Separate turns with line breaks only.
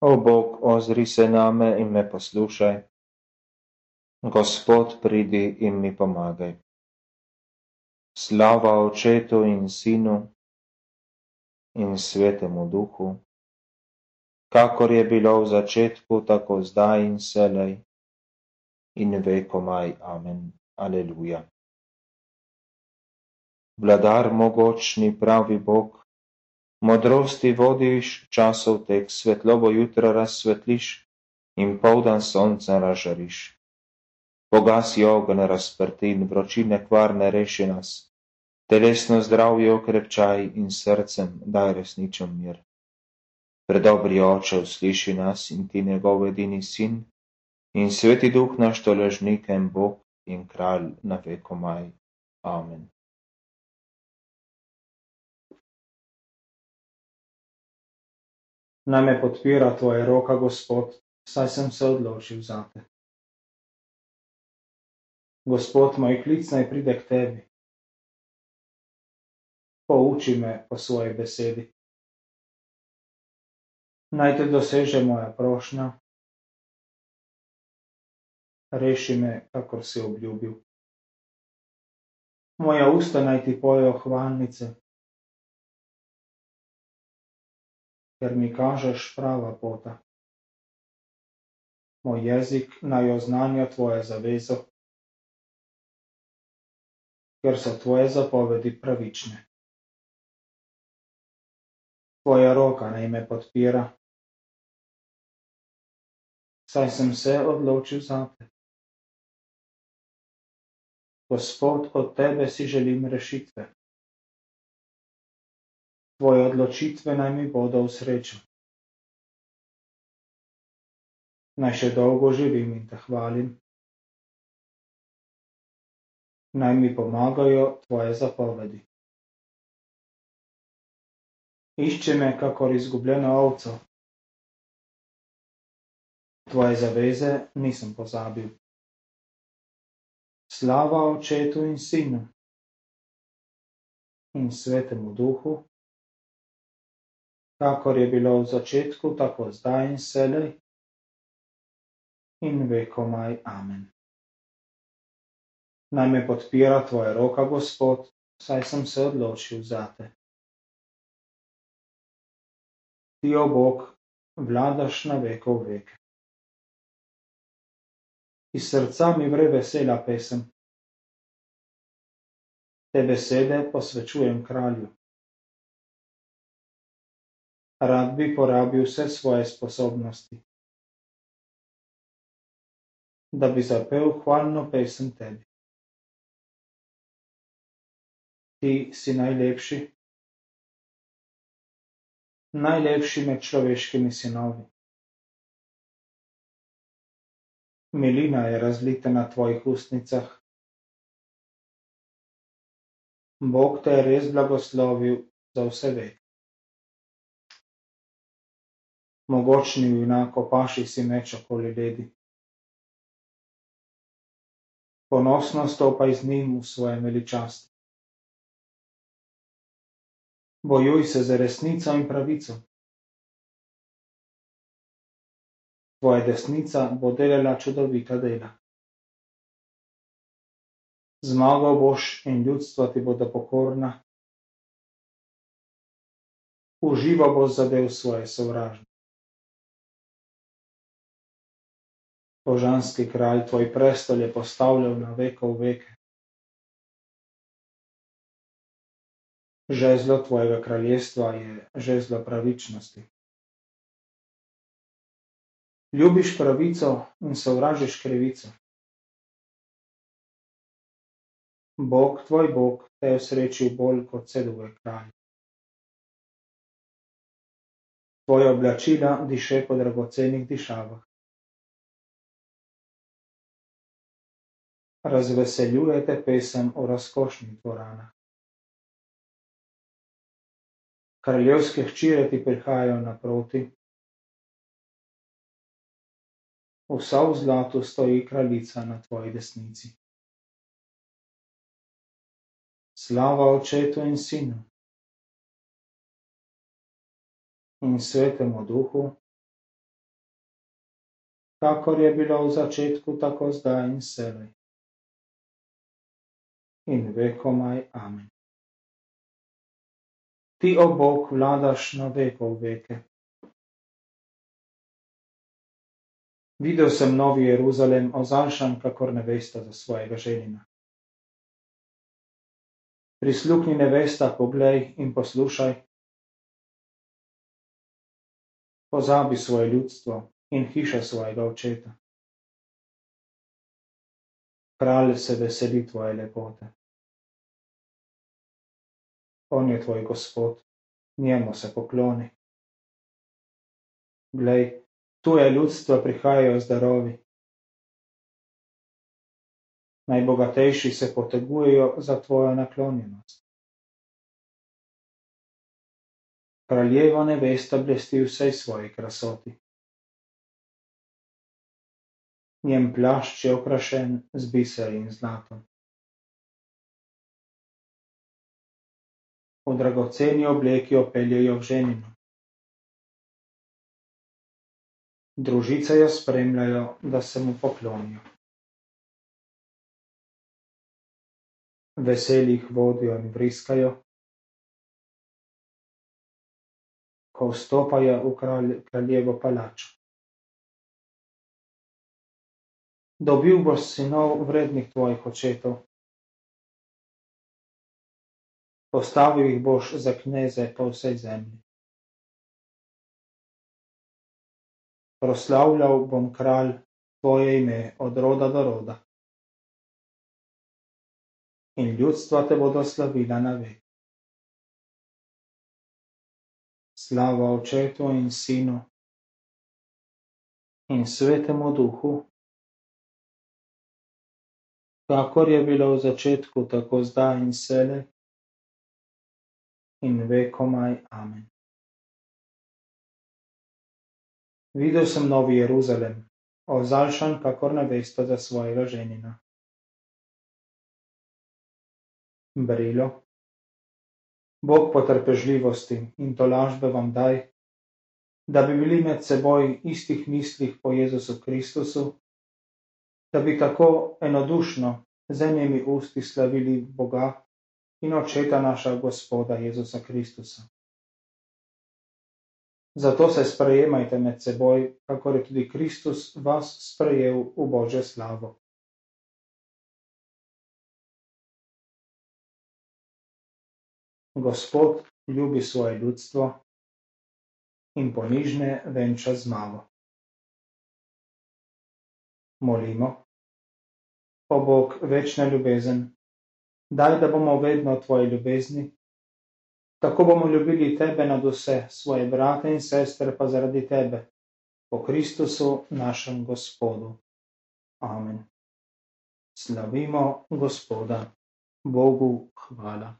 O Bog, ozri se name in me poslušaj. Gospod, pridi in mi pomagaj. Slava očetu in sinu in svetemu duhu, kakor je bilo v začetku, tako zdaj in selej in vekomaj. Amen. Aleluja. Vladar mogočni pravi Bog, modrosti vodiš, časov tek svetlobo jutra razsvetliš in poldan sonca razžariš. Pogasi ogen razprtin, vročine kvarne reši nas, telesno zdravje okrepčaj in srcem daj resničen mir. Predobri oče usliši nas in ti njegov edini sin in sveti duh naš toležnikem Bog in kralj na vekomaj. Amen.
Naj me podpira tvoja roka, Gospod, saj sem se odločil zate. Gospod, moj klic naj pride k tebi. Pouči me po svoji besedi. Naj te doseže moja prošnja. Reši me, kakor si obljubil. Moja usta naj ti pojejo hvalnice, ker mi kažeš prava pota. Moj jezik naj oznanja tvoje zavezo, ker so tvoje zapovedi pravične. Tvoja roka naj me podpira, saj sem se odločil zate. Gospod, od tebe si želim rešitve tvoje odločitve naj mi bodo v srečo. Naj še dolgo živim in te hvalim. Naj mi pomagajo tvoje zapovedi. Išče me, kakor izgubljeno ovco. Tvoje zaveze nisem pozabil. Slava očetu in sinu in svetemu duhu, kakor je bilo v začetku, tako zdaj in selej in vekomaj. Amen. Naj me podpira tvoja roka, Gospod, saj sem se odločil zate. Ti, o Bog, vladaš na veko v veke. Iz srca mi vre vesela pesem. Te besede posvečujem kralju rad bi porabil vse svoje sposobnosti, da bi zapel hvalno pesem tebi. Ti si najlepši, najlepši med človeškimi sinovi. Milina je razlita na tvojih ustnicah. Bog te je res blagoslovil za vse vek. Mogočni junak opaši si meč okoli ledi. Ponosno stopaj z njim v svoje veličasti. Bojuj se za resnico in pravico. Tvoja desnica bo delala čudovita dela. Zmagal boš in ljudstvo ti bodo pokorna. Uživa boš zadev svoje sovražne. Božanski kralj, tvoj prestol je postavljal na veko v veke. Žezlo tvojega kraljestva je žezlo pravičnosti. Ljubiš pravico in sovražiš krivico. Bog, tvoj Bog, te je srečil bolj kot sedove kralje. Tvoje oblačila diše po dragocenih dišavah. Razveseljujete pesem v razkošnih dvoranah. Kraljevske hčire ti prihajajo naproti, vsa v zlatu stoji kraljica na tvoji desnici. Slava očetu in sinu in svetemu duhu, kakor je bilo v začetku, tako zdaj in selej. In vekomaj amen. Ti, o Bog, vladaš na veko veke. Videl sem novi Jeruzalem, ozalšan, kakor nevesta za svojega ženina. Prisluhni nevesta, poglej in poslušaj. Pozabi svoje ljudstvo in hiša svojega očeta. Kralj se veseli tvoje lepote. On je tvoj gospod, njemu se pokloni. Glej, tuje ljudstva prihajajo zdarovi. Najbogatejši se potegujejo za tvojo naklonjenost. Kraljeva nevesta blesti vsej svoji krasoti. Njen plašč je okrašen z biseri in zlatom. V dragoceni obleki opeljejo v ženino. Družice jo spremljajo, da se mu poklonijo. Veselih vodijo in vriskajo, ko vstopajo v kralj, kraljevo palačo. Dobil boš sinov vrednih tvojih očetov. Postavil jih boš za kneze po vsej zemlji. proslavljal bom kralj tvoje ime od roda do roda. In ljudstva te bodo slavila na vek. Slava očetu in sinu in svetemu duhu, kakor je bilo v začetku, tako zdaj in sele. Videl sem novi Jeruzalem, ozalšan kakor nevesta za svojega ženina. Brilo. Bog potrpežljivosti in tolažbe vam daj, da bi bili med seboj istih mislih po Jezusu Kristusu, da bi tako enodušno z enimi usti slavili Boga in očeta naša Gospoda Jezusa Kristusa. Zato se sprejemajte med seboj, kako je tudi Kristus vas sprejel v Božjo slavo. Gospod ljubi svoje ljudstvo in ponižne venča zmago. Molimo, o Bog, večna ljubezen, daj, da bomo vedno tvoji ljubezni Tako bomo ljubili tebe nad vse, svoje brate in sestre pa zaradi tebe, po Kristusu, našem Gospodu. Amen. Slavimo Gospoda, Bogu hvala.